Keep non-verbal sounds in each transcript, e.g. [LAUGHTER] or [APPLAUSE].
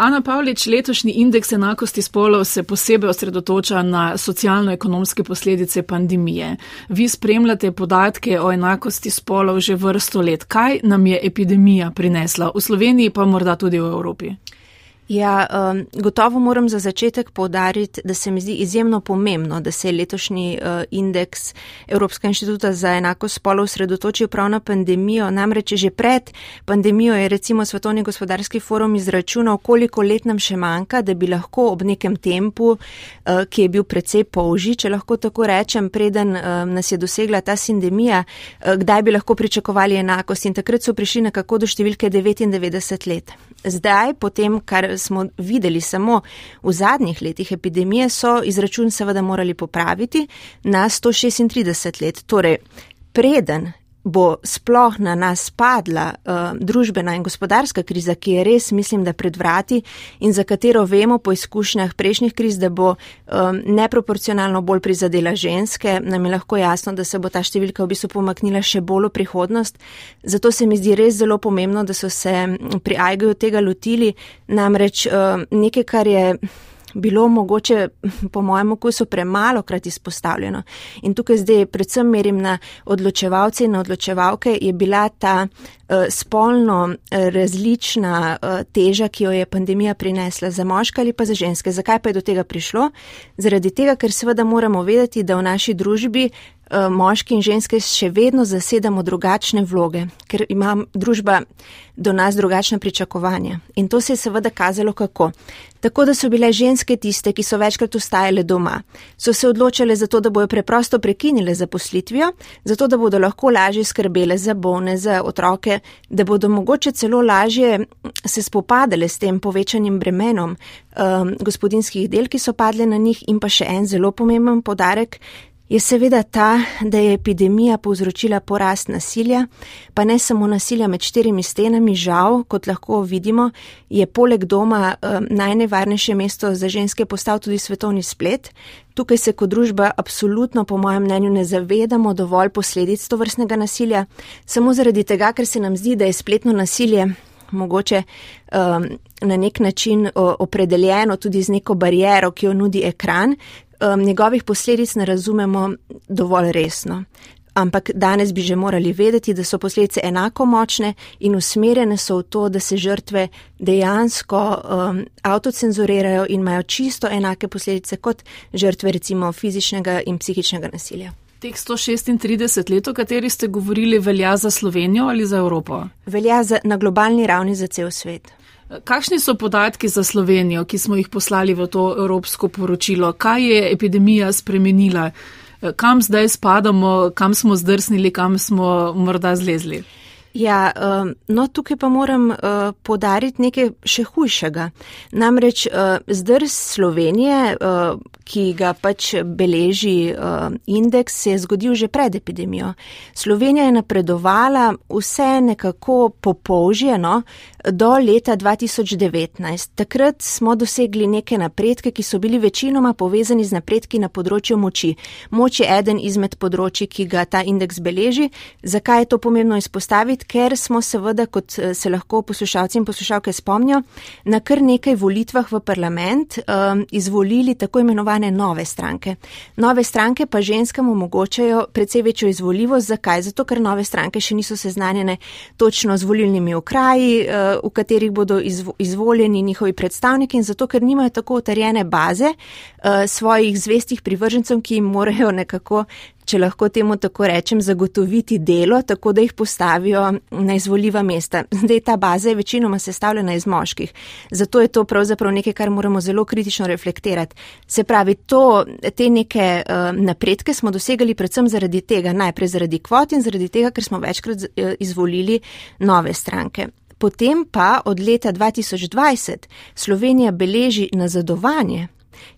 Ana Pavlič, letošnji indeks enakosti spolov se posebej osredotoča na socialno-ekonomske posledice pandemije. Vi spremljate podatke o enakosti spolov že vrsto let. Kaj nam je epidemija prinesla v Sloveniji, pa morda tudi v Evropi? Ja, um, gotovo moram za začetek povdariti, da se mi zdi izjemno pomembno, da se je letošnji uh, indeks Evropskega inštituta za enako spolo usredotočil prav na pandemijo. Namreč že pred pandemijo je recimo Svetovni gospodarski forum izračunal, koliko let nam še manjka, da bi lahko ob nekem tempu, uh, ki je bil precej polži, če lahko tako rečem, preden uh, nas je dosegla ta sindemija, uh, kdaj bi lahko pričakovali enakost. In takrat so prišli nekako do številke 99 let. Zdaj, potem, kar smo videli samo v zadnjih letih epidemije, so izračun seveda morali popraviti na 136 let. Torej, preden bo sploh na nas padla uh, družbena in gospodarska kriza, ki je res, mislim, da pred vrati in za katero vemo po izkušnjah prejšnjih kriz, da bo um, neproporcionalno bolj prizadela ženske, nam je lahko jasno, da se bo ta številka v bistvu pomaknila še bolj v prihodnost. Zato se mi zdi res zelo pomembno, da so se pri Aigaju tega lotili, namreč uh, nekaj, kar je bilo mogoče [LAUGHS] po mojem okusu premalo krat izpostavljeno. In tukaj zdaj predvsem merim na odločevalce in na odločevalke, je bila ta uh, spolno uh, različna uh, teža, ki jo je pandemija prinesla za moške ali pa za ženske. Zakaj pa je do tega prišlo? Zaradi tega, ker seveda moramo vedeti, da v naši družbi moški in ženske še vedno zasedamo drugačne vloge, ker ima družba do nas drugačna pričakovanja. In to se je seveda kazalo kako. Tako da so bile ženske tiste, ki so večkrat ustajale doma, so se odločile za to, da bojo preprosto prekinile zaposlitvijo, zato da bodo lahko lažje skrbele za bone, za otroke, da bodo mogoče celo lažje se spopadale s tem povečanim bremenom um, gospodinskih del, ki so padle na njih in pa še en zelo pomemben podarek, je seveda ta, da je epidemija povzročila porast nasilja, pa ne samo nasilja med štirimi stenami, žal, kot lahko vidimo, je poleg doma eh, najnevarnejše mesto za ženske postal tudi svetovni splet. Tukaj se kot družba absolutno, po mojem mnenju, ne zavedamo dovolj posledic to vrstnega nasilja, samo zaradi tega, ker se nam zdi, da je spletno nasilje mogoče um, na nek način opredeljeno tudi z neko barijero, ki jo nudi ekran, um, njegovih posledic ne razumemo dovolj resno. Ampak danes bi že morali vedeti, da so posledice enako močne in usmerjene so v to, da se žrtve dejansko um, avtocenzurirajo in imajo čisto enake posledice kot žrtve recimo fizičnega in psihičnega nasilja. Teh 136 let, o kateri ste govorili, velja za Slovenijo ali za Evropo? Velja za, na globalni ravni za cel svet. Kakšni so podatki za Slovenijo, ki smo jih poslali v to evropsko poročilo? Kaj je epidemija spremenila? Kam zdaj spadamo, kam smo zdrsnili, kam smo morda zlezli? Ja, um, no tukaj pa moram uh, podariti nekaj še hujšega. Namreč uh, zdrs Slovenije, ki ga pač beleži indeks, se je zgodil že pred epidemijo. Slovenija je napredovala vse nekako popolžjeno do leta 2019. Takrat smo dosegli neke napredke, ki so bili večinoma povezani z napredki na področju moči. Moč je eden izmed področji, ki ga ta indeks beleži. Zakaj je to pomembno izpostaviti? ker smo seveda, kot eh, se lahko poslušalci in poslušalke spomnijo, na kar nekaj volitvah v parlament um, izvolili tako imenovane nove stranke. Nove stranke pa ženskam omogočajo precej večjo izvoljivost. Zakaj? Zato, ker nove stranke še niso seznanjene točno z volilnimi okraji, uh, v katerih bodo izvo izvoljeni njihovi predstavniki in zato, ker nimajo tako utrjene baze uh, svojih zvestih privržencev, ki jim morajo nekako če lahko temu tako rečem, zagotoviti delo, tako da jih postavijo na izvoljiva mesta. Zdaj ta baza je večinoma sestavljena iz moških, zato je to pravzaprav nekaj, kar moramo zelo kritično reflektirati. Se pravi, to, te neke uh, napredke smo dosegali predvsem zaradi tega, najprej zaradi kvot in zaradi tega, ker smo večkrat uh, izvolili nove stranke. Potem pa od leta 2020 Slovenija beleži nazadovanje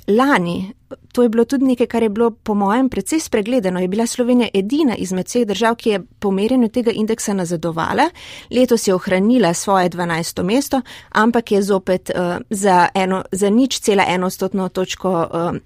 Lani, to je bilo tudi nekaj, kar je bilo po mojem precej spregledano, je bila Slovenija edina izmed vseh držav, ki je po merjenju tega indeksa nazadovala. Letos je ohranila svoje 12. mesto, ampak je zopet uh, za, eno, za nič cela enostotno točko uh,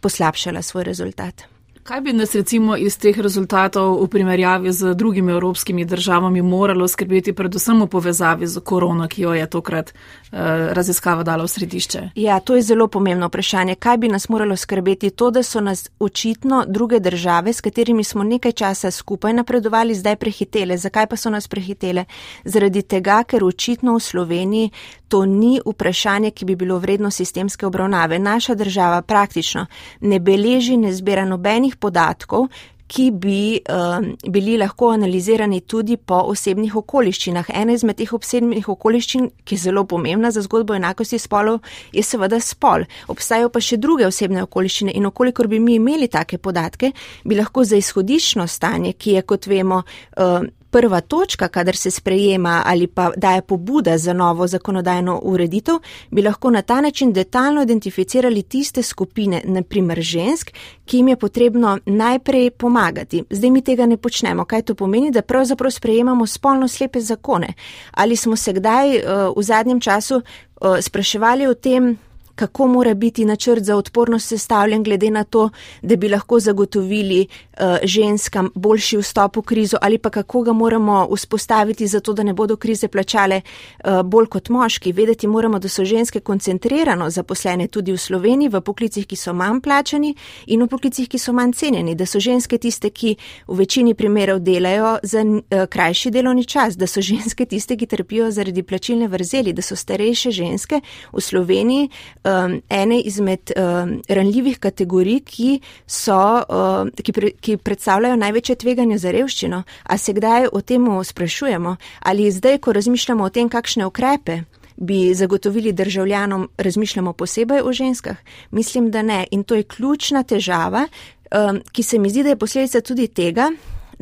poslabšala svoj rezultat. Kaj bi nas recimo iz teh rezultatov v primerjavi z drugimi evropskimi državami moralo skrbeti, predvsem v povezavi z korono, ki jo je tokrat eh, raziskava dala v središče? Ja, to je zelo pomembno vprašanje. Kaj bi nas moralo skrbeti? To, da so nas očitno druge države, s katerimi smo nekaj časa skupaj napredovali, zdaj prehitele. Zakaj pa so nas prehitele? Zaradi tega, ker očitno v Sloveniji to ni vprašanje, ki bi bilo vredno sistemske obravnave. Naša država praktično ne beleži, ne zbira nobenih podatkov, ki bi um, bili lahko analizirani tudi po osebnih okoliščinah. Ena izmed teh osebnih okoliščin, ki je zelo pomembna za zgodbo enakosti spolov, je seveda spol. Obstajajo pa še druge osebne okoliščine in okolikor bi mi imeli take podatke, bi lahko za izhodiščno stanje, ki je, kot vemo, um, prva točka, kadar se sprejema ali pa daje pobuda za novo zakonodajno ureditev, bi lahko na ta način detaljno identificirali tiste skupine, naprimer žensk, ki jim je potrebno najprej pomagati. Zdaj mi tega ne počnemo. Kaj to pomeni? Da pravzaprav sprejemamo spolno slepe zakone. Ali smo se kdaj uh, v zadnjem času uh, spraševali o tem, kako mora biti načrt za odpornost sestavljen, glede na to, da bi lahko zagotovili uh, ženskam boljši vstop v krizo, ali pa kako ga moramo vzpostaviti, zato da ne bodo krize plačale uh, bolj kot moški. Vedeti moramo, da so ženske koncentrirano zaposlene tudi v Sloveniji, v poklicih, ki so manj plačani in v poklicih, ki so manj cenjeni, da so ženske tiste, ki v večini primerov delajo za uh, krajši delovni čas, da so ženske tiste, ki trpijo zaradi plačilne vrzeli, da so starejše ženske v Sloveniji um, ene izmed um, ranljivih kategorij, ki, so, um, ki, pre, ki predstavljajo največje tveganje za revščino. A se kdaj o tem sprašujemo? Ali zdaj, ko razmišljamo o tem, kakšne ukrepe bi zagotovili državljanom, razmišljamo posebej o ženskah? Mislim, da ne. In to je ključna težava, um, ki se mi zdi, da je posledica tudi tega,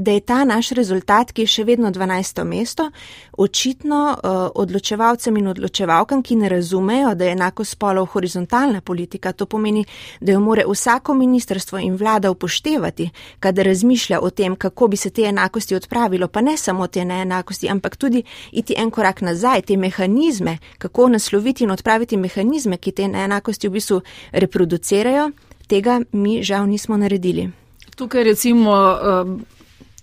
da je ta naš rezultat, ki je še vedno 12. mesto, očitno uh, odločevalcem in odločevalkam, ki ne razumejo, da je enako spolov horizontalna politika. To pomeni, da jo more vsako ministrstvo in vlada upoštevati, kadar razmišlja o tem, kako bi se te enakosti odpravilo, pa ne samo te neenakosti, ampak tudi iti en korak nazaj, te mehanizme, kako nasloviti in odpraviti mehanizme, ki te neenakosti v bistvu reproducirajo. Tega mi žal nismo naredili. Tukaj recimo.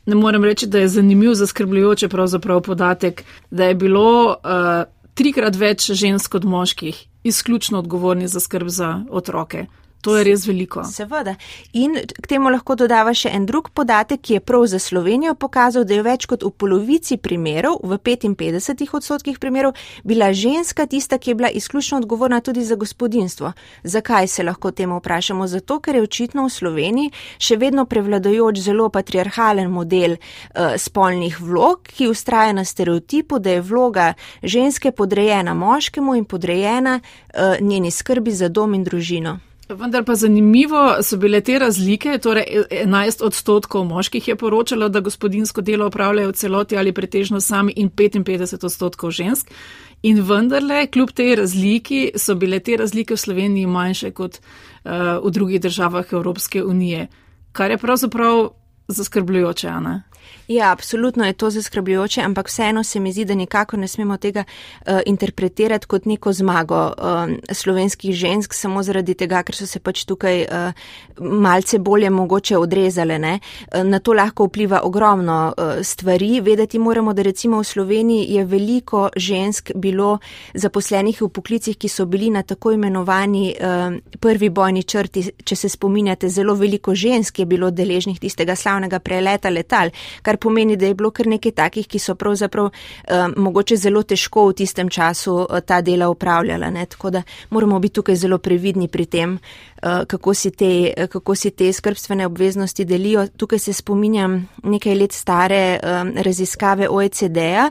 Ne morem reči, da je zanimiv, zaskrbljujoče pravzaprav podatek, da je bilo uh, trikrat več žensk od moških izključno odgovorni za skrb za otroke. To je res veliko. Seveda. In k temu lahko dodava še en drug podatek, ki je prav za Slovenijo pokazal, da je več kot v polovici primerov, v 55 odstotkih primerov, bila ženska tista, ki je bila izključno odgovorna tudi za gospodinstvo. Zakaj se lahko temu vprašamo? Zato, ker je očitno v Sloveniji še vedno prevladojoč zelo patriarhalen model uh, spolnih vlog, ki ustraja na stereotipu, da je vloga ženske podrejena moškemu in podrejena uh, njeni skrbi za dom in družino. Vendar pa zanimivo so bile te razlike, torej 11 odstotkov moških je poročalo, da gospodinsko delo opravljajo v celoti ali pretežno sami in 55 odstotkov žensk. In vendarle, kljub tej razliki, so bile te razlike v Sloveniji manjše kot uh, v drugih državah Evropske unije, kar je pravzaprav zaskrbljujoče, ne? Ja, absolutno je to zaskrbljujoče, ampak vseeno se mi zdi, da nikako ne smemo tega uh, interpretirati kot neko zmago uh, slovenskih žensk, samo zaradi tega, ker so se pač tukaj uh, malce bolje mogoče odrezale. Uh, na to lahko vpliva ogromno uh, stvari. Vedeti moramo, da recimo v Sloveniji je veliko žensk bilo zaposlenih v poklicih, ki so bili na tako imenovani uh, prvi bojni črti. Če se spominjate, zelo veliko žensk je bilo deležnih tistega slavnega preleta letal kar pomeni, da je bilo kar nekaj takih, ki so pravzaprav uh, mogoče zelo težko v tistem času uh, ta dela upravljala. Ne? Tako da moramo biti tukaj zelo previdni pri tem, uh, kako, si te, kako si te skrbstvene obveznosti delijo. Tukaj se spominjam nekaj let stare um, raziskave OECD-a,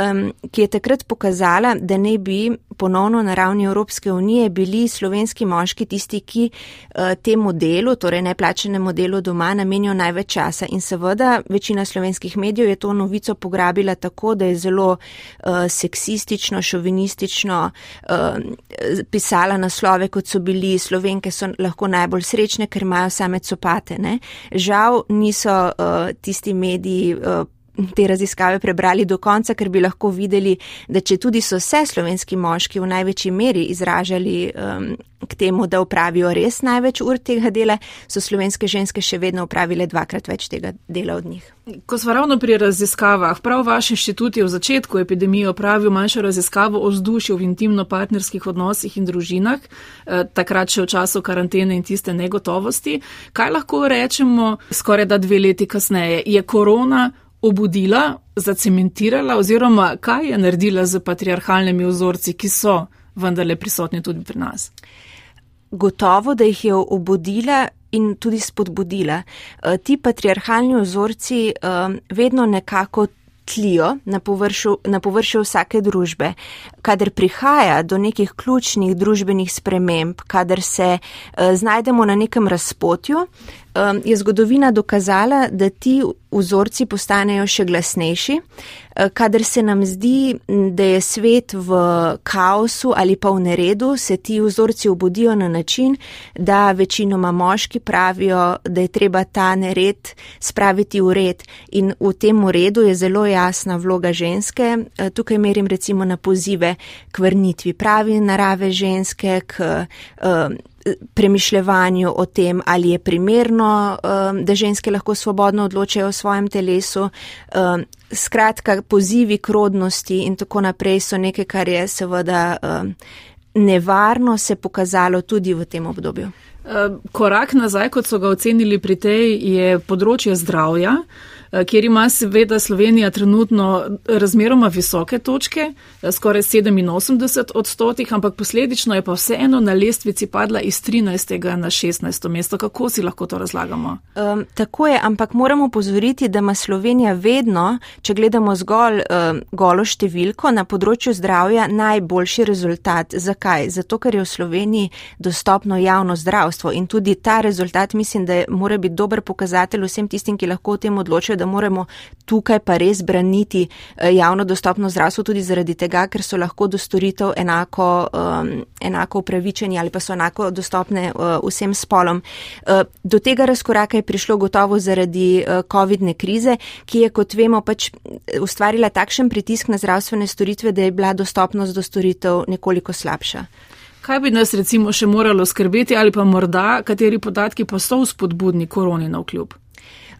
um, ki je takrat pokazala, da ne bi ponovno na ravni Evropske unije bili slovenski moški tisti, ki uh, temu delu, torej neplačenemu delu doma, namenijo največ časa. In seveda večina slovenskih medijev je to novico pograbila tako, da je zelo uh, seksistično, šovinistično uh, pisala naslove, kot so bili slovenke, so lahko najbolj srečne, ker imajo same copate. Ne? Žal niso uh, tisti mediji. Uh, te raziskave prebrali do konca, ker bi lahko videli, da če tudi so se slovenski moški v največji meri izražali um, k temu, da upravijo res največ ur tega dela, so slovenske ženske še vedno upravile dvakrat več tega dela od njih. Ko smo ravno pri raziskavah, prav vaš inštitut je v začetku epidemije opravil manjšo raziskavo o vzdušju v intimno-partnerskih odnosih in družinah, eh, takrat še v času karantene in tiste negotovosti. Kaj lahko rečemo skoraj da dve leti kasneje? Je korona obudila, zacementirala oziroma kaj je naredila z patriarhalnimi vzorci, ki so vendarle prisotni tudi pri nas? Gotovo, da jih je obudila in tudi spodbudila. Eh, ti patriarhalni vzorci eh, vedno nekako tlijo na površju, na površju vsake družbe. Kader prihaja do nekih ključnih družbenih sprememb, kader se uh, znajdemo na nekem razpotju, um, je zgodovina dokazala, da ti vzorci postanejo še glasnejši, kadar se nam zdi, da je svet v kaosu ali pa v neredu, se ti vzorci obudijo na način, da večinoma moški pravijo, da je treba ta nered spraviti v red. In v tem redu je zelo jasna vloga ženske. Tukaj merim recimo na pozive k vrnitvi pravi narave ženske, k uh, premišljevanju o tem, ali je primerno, um, da ženske lahko svobodno odločajo o svojem telesu. Um, skratka, pozivi k rodnosti in tako naprej so nekaj, kar je seveda um, nevarno se pokazalo tudi v tem obdobju. Korak nazaj, kot so ga ocenili pri tej, je področje zdravja. Eh, kjer ima seveda Slovenija trenutno razmeroma visoke točke, eh, skoraj 87 odstotih, ampak posledično je pa vseeno na lestvici padla iz 13. na 16. mesto. Kako si lahko to razlagamo? Um, tako je, ampak moramo pozoriti, da ima Slovenija vedno, če gledamo zgolj um, golo številko na področju zdravja, najboljši rezultat. Zakaj? Zato, ker je v Sloveniji dostopno javno zdravstvo in tudi ta rezultat mislim, da je, mora biti dober pokazatelj vsem tistim, ki lahko o tem odločajo da moramo tukaj pa res braniti eh, javno dostopno zdravstvo tudi zaradi tega, ker so lahko do storitev enako, um, enako upravičeni ali pa so enako dostopne uh, vsem spolom. Uh, do tega razkoraka je prišlo gotovo zaradi uh, COVID-ne krize, ki je, kot vemo, pač ustvarila takšen pritisk na zdravstvene storitve, da je bila dostopnost do storitev nekoliko slabša. Kaj bi nas recimo še moralo skrbeti ali pa morda, kateri podatki pa so vzpodbudni koroni na vkljub?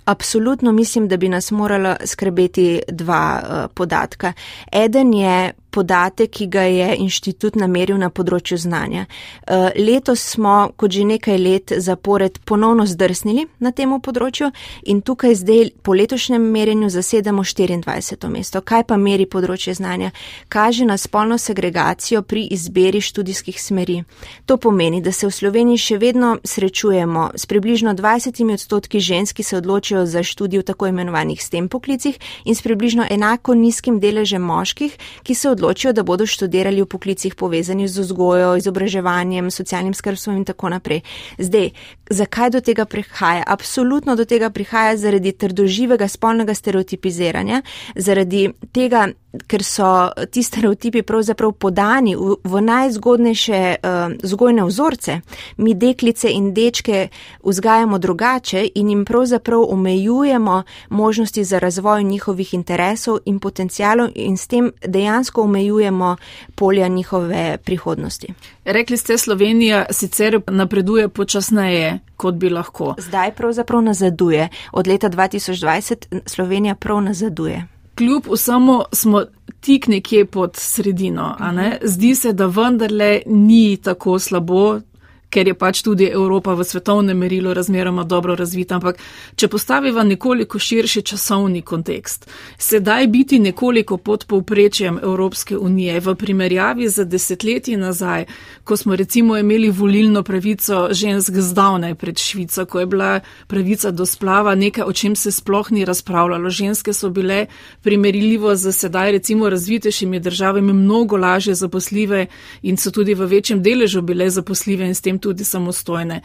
Absolutno mislim, da bi nas morala skrbeti dva uh, podatka. Eden je podatek, ki ga je inštitut nameril na področju znanja. Eh, letos smo, kot že nekaj let zapored, ponovno zdrsnili na tem področju in tukaj zdaj po letošnjem merjenju zasedamo 24. mesto. Kaj pa meri področje znanja? Kaže na spolno segregacijo pri izbiri študijskih smeri. To pomeni, da se v Sloveniji še vedno srečujemo s približno 20 odstotki žensk, ki se odločijo za študij v tako imenovanih STEM poklicih in s približno enako nizkim deležem moških, ki se odločijo odločijo, da bodo študirali v poklicih povezanih z vzgojo, izobraževanjem, socialnim skrbstvom in tako naprej. Zdaj, zakaj do tega prihaja? Absolutno do tega prihaja zaradi trdoživega spolnega stereotipiziranja, zaradi tega, ker so ti stereotipi pravzaprav podani v, v najzgodnejše uh, vzgojne vzorce. Mi deklice in dečke vzgajamo drugače in jim pravzaprav omejujemo možnosti za razvoj njihovih interesov in potencijalov in s tem dejansko omejujemo polja njihove prihodnosti. Rekli ste, Slovenija sicer napreduje počasneje, kot bi lahko. Zdaj pravzaprav nazaduje. Od leta 2020 Slovenija prav nazaduje kljub vsemu smo tik nekje pod sredino. Zdi se, da vendarle ni tako slabo, ker je pač tudi Evropa v svetovnem merilu razmeroma dobro razvita. Ampak, če postaviva nekoliko širši časovni kontekst, sedaj biti nekoliko pod povprečjem Evropske unije v primerjavi z desetletji nazaj, ko smo recimo imeli volilno pravico žensk zdavnaj pred Švico, ko je bila pravica do splava nekaj, o čem se sploh ni razpravljalo. Ženske so bile primerljivo z sedaj recimo razvitejšimi državami mnogo lažje zaposljive in so tudi v večjem deležu bile zaposljive in s tem tudi samostojne.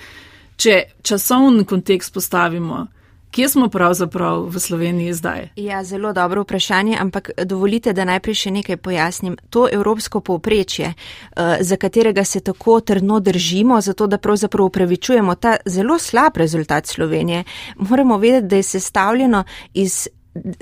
Če časovni kontekst postavimo, kje smo pravzaprav v Sloveniji zdaj? Ja, zelo dobro vprašanje, ampak dovolite, da najprej še nekaj pojasnim. To evropsko povprečje, eh, za katerega se tako trdno držimo, zato da pravzaprav upravičujemo ta zelo slab rezultat Slovenije, moramo vedeti, da je sestavljeno iz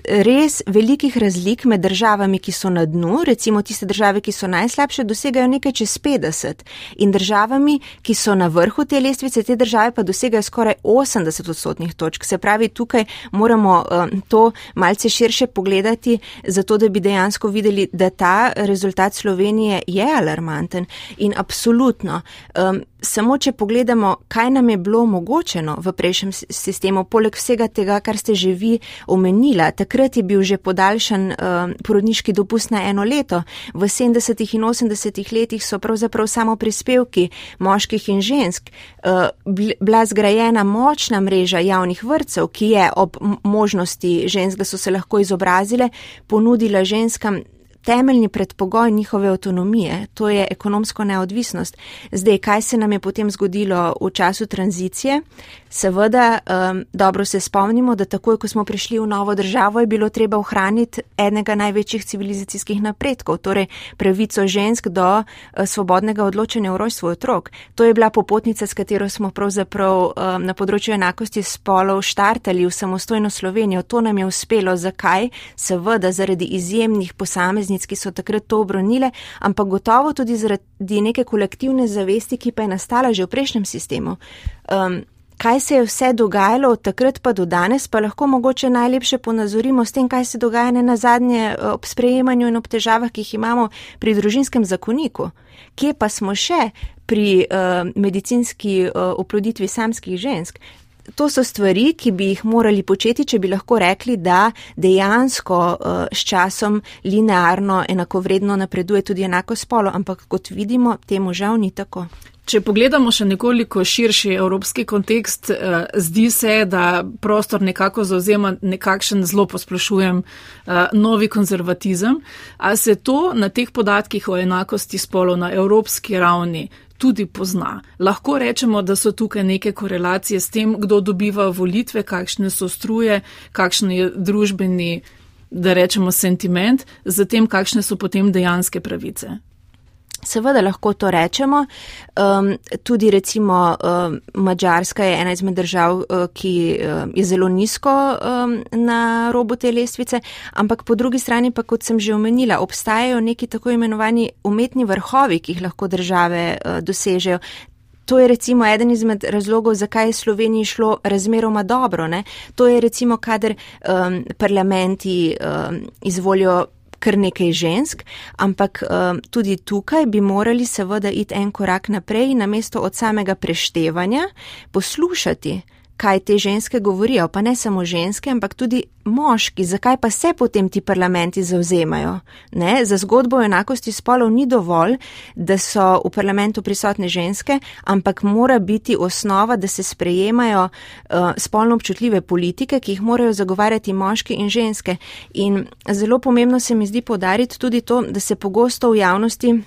res velikih razlik med državami, ki so na dnu, recimo tiste države, ki so najslabše, dosegajo nekaj čez 50 in državami, ki so na vrhu te lestvice, te države pa dosegajo skoraj 80 odstotnih točk. Se pravi, tukaj moramo um, to malce širše pogledati, zato da bi dejansko videli, da ta rezultat Slovenije je alarmanten in absolutno. Um, samo, če pogledamo, kaj nam je bilo omogočeno v prejšnjem sistemu, poleg vsega tega, kar ste že vi omenila, takrat je bil že podaljšan uh, porodniški dopust na eno leto. V 70. in 80. letih so pravzaprav samo prispevki moških in žensk uh, bila zgrajena močna mreža javnih vrtcev, ki je ob možnosti žensk, da so se lahko izobrazile, ponudila ženskam temeljni predpogoj njihove avtonomije, to je ekonomsko neodvisnost. Zdaj, kaj se nam je potem zgodilo v času tranzicije? Seveda, um, dobro se spomnimo, da takoj, ko smo prišli v novo državo, je bilo treba ohraniti enega največjih civilizacijskih napredkov, torej pravico žensk do uh, svobodnega odločanja o rojstvu otrok. To je bila popotnica, s katero smo pravzaprav um, na področju enakosti spolov štartali v samostojno Slovenijo. To nam je uspelo. Zakaj? Seveda, zaradi izjemnih posameznih zaveznic, ki so takrat to obronile, ampak gotovo tudi zaradi neke kolektivne zavesti, ki pa je nastala že v prejšnjem sistemu. Um, kaj se je vse dogajalo od takrat pa do danes, pa lahko mogoče najlepše ponazorimo s tem, kaj se dogaja ne na zadnje uh, ob sprejemanju in ob težavah, ki jih imamo pri družinskem zakoniku. Kje pa smo še pri uh, medicinski uh, oploditvi samskih žensk? to so stvari, ki bi jih morali početi, če bi lahko rekli, da dejansko uh, s časom linearno enakovredno napreduje tudi enako spolo, ampak kot vidimo, temu žal ni tako. Če pogledamo še nekoliko širši evropski kontekst, uh, zdi se, da prostor nekako zauzema nekakšen zelo posplošujem uh, novi konzervatizem. A se to na teh podatkih o enakosti spolov na evropski ravni tudi pozna. Lahko rečemo, da so tukaj neke korelacije s tem, kdo dobiva volitve, kakšne so struje, kakšen je družbeni, da rečemo, sentiment, z tem, kakšne so potem dejanske pravice. Seveda lahko to rečemo. Um, tudi recimo um, Mačarska je ena izmed držav, uh, ki um, je zelo nizko um, na robu te lestvice, ampak po drugi strani pa, kot sem že omenila, obstajajo neki tako imenovani umetni vrhovi, ki jih lahko države uh, dosežejo. To je recimo eden izmed razlogov, zakaj je Sloveniji šlo razmeroma dobro. Ne? To je recimo, kadar um, parlamenti um, izvolijo kar nekaj žensk, ampak uh, tudi tukaj bi morali seveda iti en korak naprej in namesto od samega preštevanja poslušati, kaj te ženske govorijo, pa ne samo ženske, ampak tudi moški, zakaj pa se potem ti parlamenti zauzemajo. Ne? Za zgodbo o enakosti spolov ni dovolj, da so v parlamentu prisotne ženske, ampak mora biti osnova, da se sprejemajo uh, spolno občutljive politike, ki jih morajo zagovarjati moški in ženske. In zelo pomembno se mi zdi podariti tudi to, da se pogosto v javnosti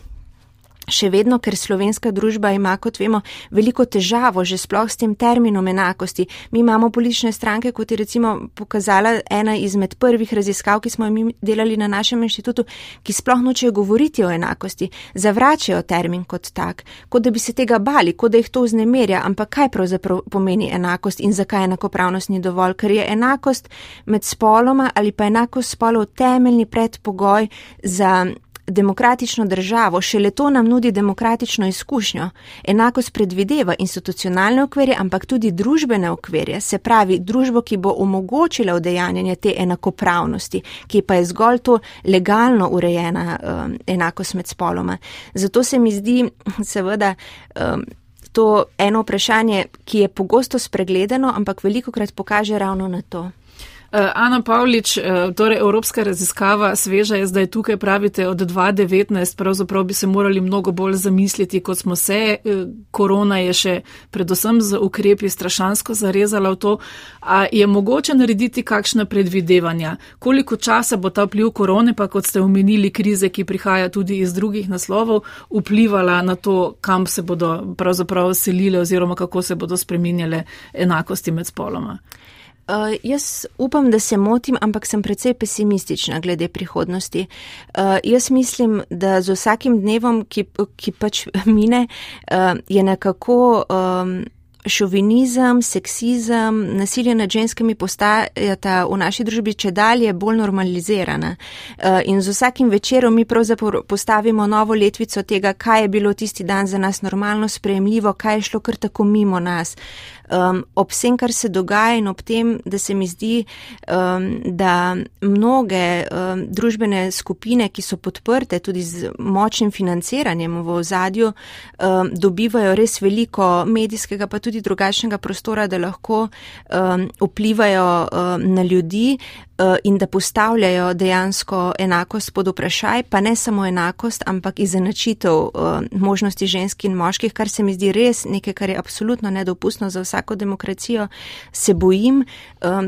Še vedno, ker slovenska družba ima, kot vemo, veliko težavo že sploh s tem terminom enakosti. Mi imamo politične stranke, kot je recimo pokazala ena izmed prvih raziskav, ki smo jim delali na našem inštitutu, ki sploh nočejo govoriti o enakosti, zavračajo termin kot tak, kot da bi se tega bali, kot da jih to vznemerja, ampak kaj pravzaprav pomeni enakost in zakaj enakopravnost ni dovolj, ker je enakost med spoloma ali pa enakost spolov temeljni predpogoj za demokratično državo, šele to nam nudi demokratično izkušnjo. Enakost predvideva institucionalne okvirje, ampak tudi družbene okvirje, se pravi družbo, ki bo omogočila udejanjanje te enakopravnosti, ki pa je zgolj to legalno urejena um, enakost med spoloma. Zato se mi zdi [LAUGHS] seveda. Um, To eno vprašanje, ki je pogosto spregledano, ampak veliko krat pokaže ravno na to. Eh, Ana Pavlič, eh, torej Evropska raziskava sveža je zdaj tukaj, pravite, od 2019, pravzaprav bi se morali mnogo bolj zamisliti, kot smo se. Eh, korona je še predvsem z ukrepi strašansko zarezala v to. A je mogoče narediti kakšna predvidevanja? Koliko časa bo ta vpliv korone, pa kot ste omenili, krize, ki prihaja tudi iz drugih naslovov, vplivala na to, kam se bodo pravzaprav selile oziroma kako se bodo spreminjale enakosti med spoloma? Uh, jaz upam, da se motim, ampak sem precej pesimistična glede prihodnosti. Uh, jaz mislim, da z vsakim dnevom, ki, ki pač [LAUGHS] mine, uh, je nekako um, šovinizem, seksizem, nasilje nad ženskami postajata v naši družbi če dalje bolj normalizirana. In z vsakim večerom mi pravzaprav postavimo novo letvico tega, kaj je bilo tisti dan za nas normalno sprejemljivo, kaj je šlo kar tako mimo nas. Um, ob vsem, kar se dogaja in ob tem, da se mi zdi, um, da mnoge um, družbene skupine, ki so podprte tudi z močnim financiranjem v ozadju, um, dobivajo res veliko medijskega pa tudi drugačnega prostora, da lahko um, vplivajo um, na ljudi. Eh, in da postavljajo dejansko enakost pod vprašaj, pa ne samo enakost, ampak izenačitev eh, možnosti žensk in moških, kar se mi zdi res nekaj, kar je absolutno nedopustno za vsako demokracijo. Se bojim,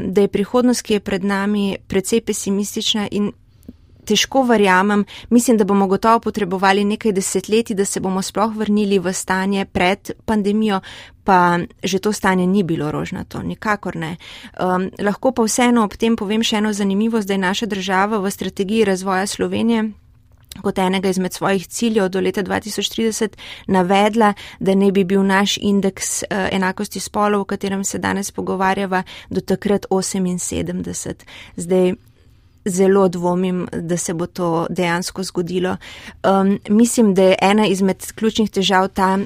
da je prihodnost, ki je pred nami, precej pesimistična in težko verjamem, mislim, da bomo gotovo potrebovali nekaj desetletij, da se bomo sploh vrnili v stanje pred pandemijo, pa že to stanje ni bilo rožnato, nikakor ne. Um, lahko pa vseeno ob tem povem še eno zanimivost, da je naša država v strategiji razvoja Slovenije kot enega izmed svojih ciljev do leta 2030 navedla, da ne bi bil naš indeks uh, enakosti spolov, o katerem se danes pogovarjava, do takrat 78. Zdaj, zelo dvomim, da se bo to dejansko zgodilo. Um, mislim, da je ena izmed ključnih težav ta,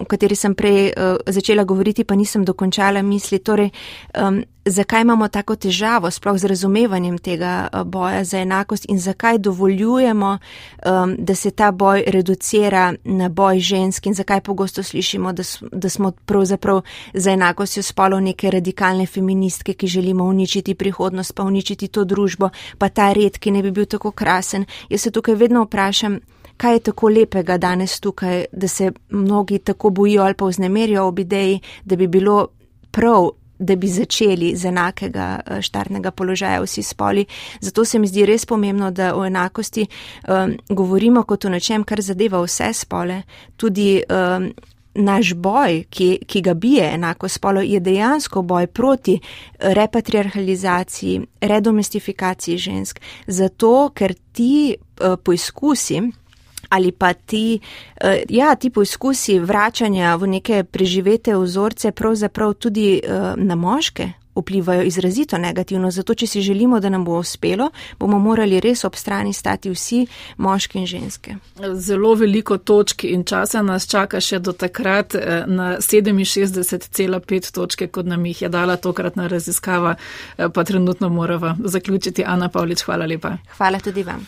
o kateri sem prej uh, začela govoriti, pa nisem dokončala misli. Torej, um, zakaj imamo tako težavo sploh z razumevanjem tega uh, boja za enakost in zakaj dovoljujemo, um, da se ta boj reducira na boj žensk in zakaj pogosto slišimo, da, da smo pravzaprav za enakostjo spolov neke radikalne feministke, ki želimo uničiti prihodnost, pa uničiti to družbo, pa ta red, ki ne bi bil tako krasen. Jaz se tukaj vedno vprašam, kaj je tako lepega danes tukaj, da se mnogi tako bojijo ali pa vznemerijo ob ideji, da bi bilo prav, da bi začeli z enakega eh, štartnega položaja vsi spoli. Zato se mi zdi res pomembno, da o enakosti um, govorimo kot o nečem, kar zadeva vse spole. Tudi um, naš boj, ki, ki ga bije enako spolo, je dejansko boj proti repatriarhalizaciji, redomestifikaciji žensk. Zato, ker ti uh, poizkusi, ali pa ti, uh, ja, ti poizkusi vračanja v neke preživete vzorce pravzaprav tudi uh, na moške vplivajo izrazito negativno. Zato, če si želimo, da nam bo uspelo, bomo morali res ob strani stati vsi moški in ženske. Zelo veliko točk in časa nas čaka še do takrat eh, na 67,5 točke, kot nam jih je dala tokratna raziskava, pa trenutno morava zaključiti. Ana Pavlič, hvala lepa. Hvala tudi vam.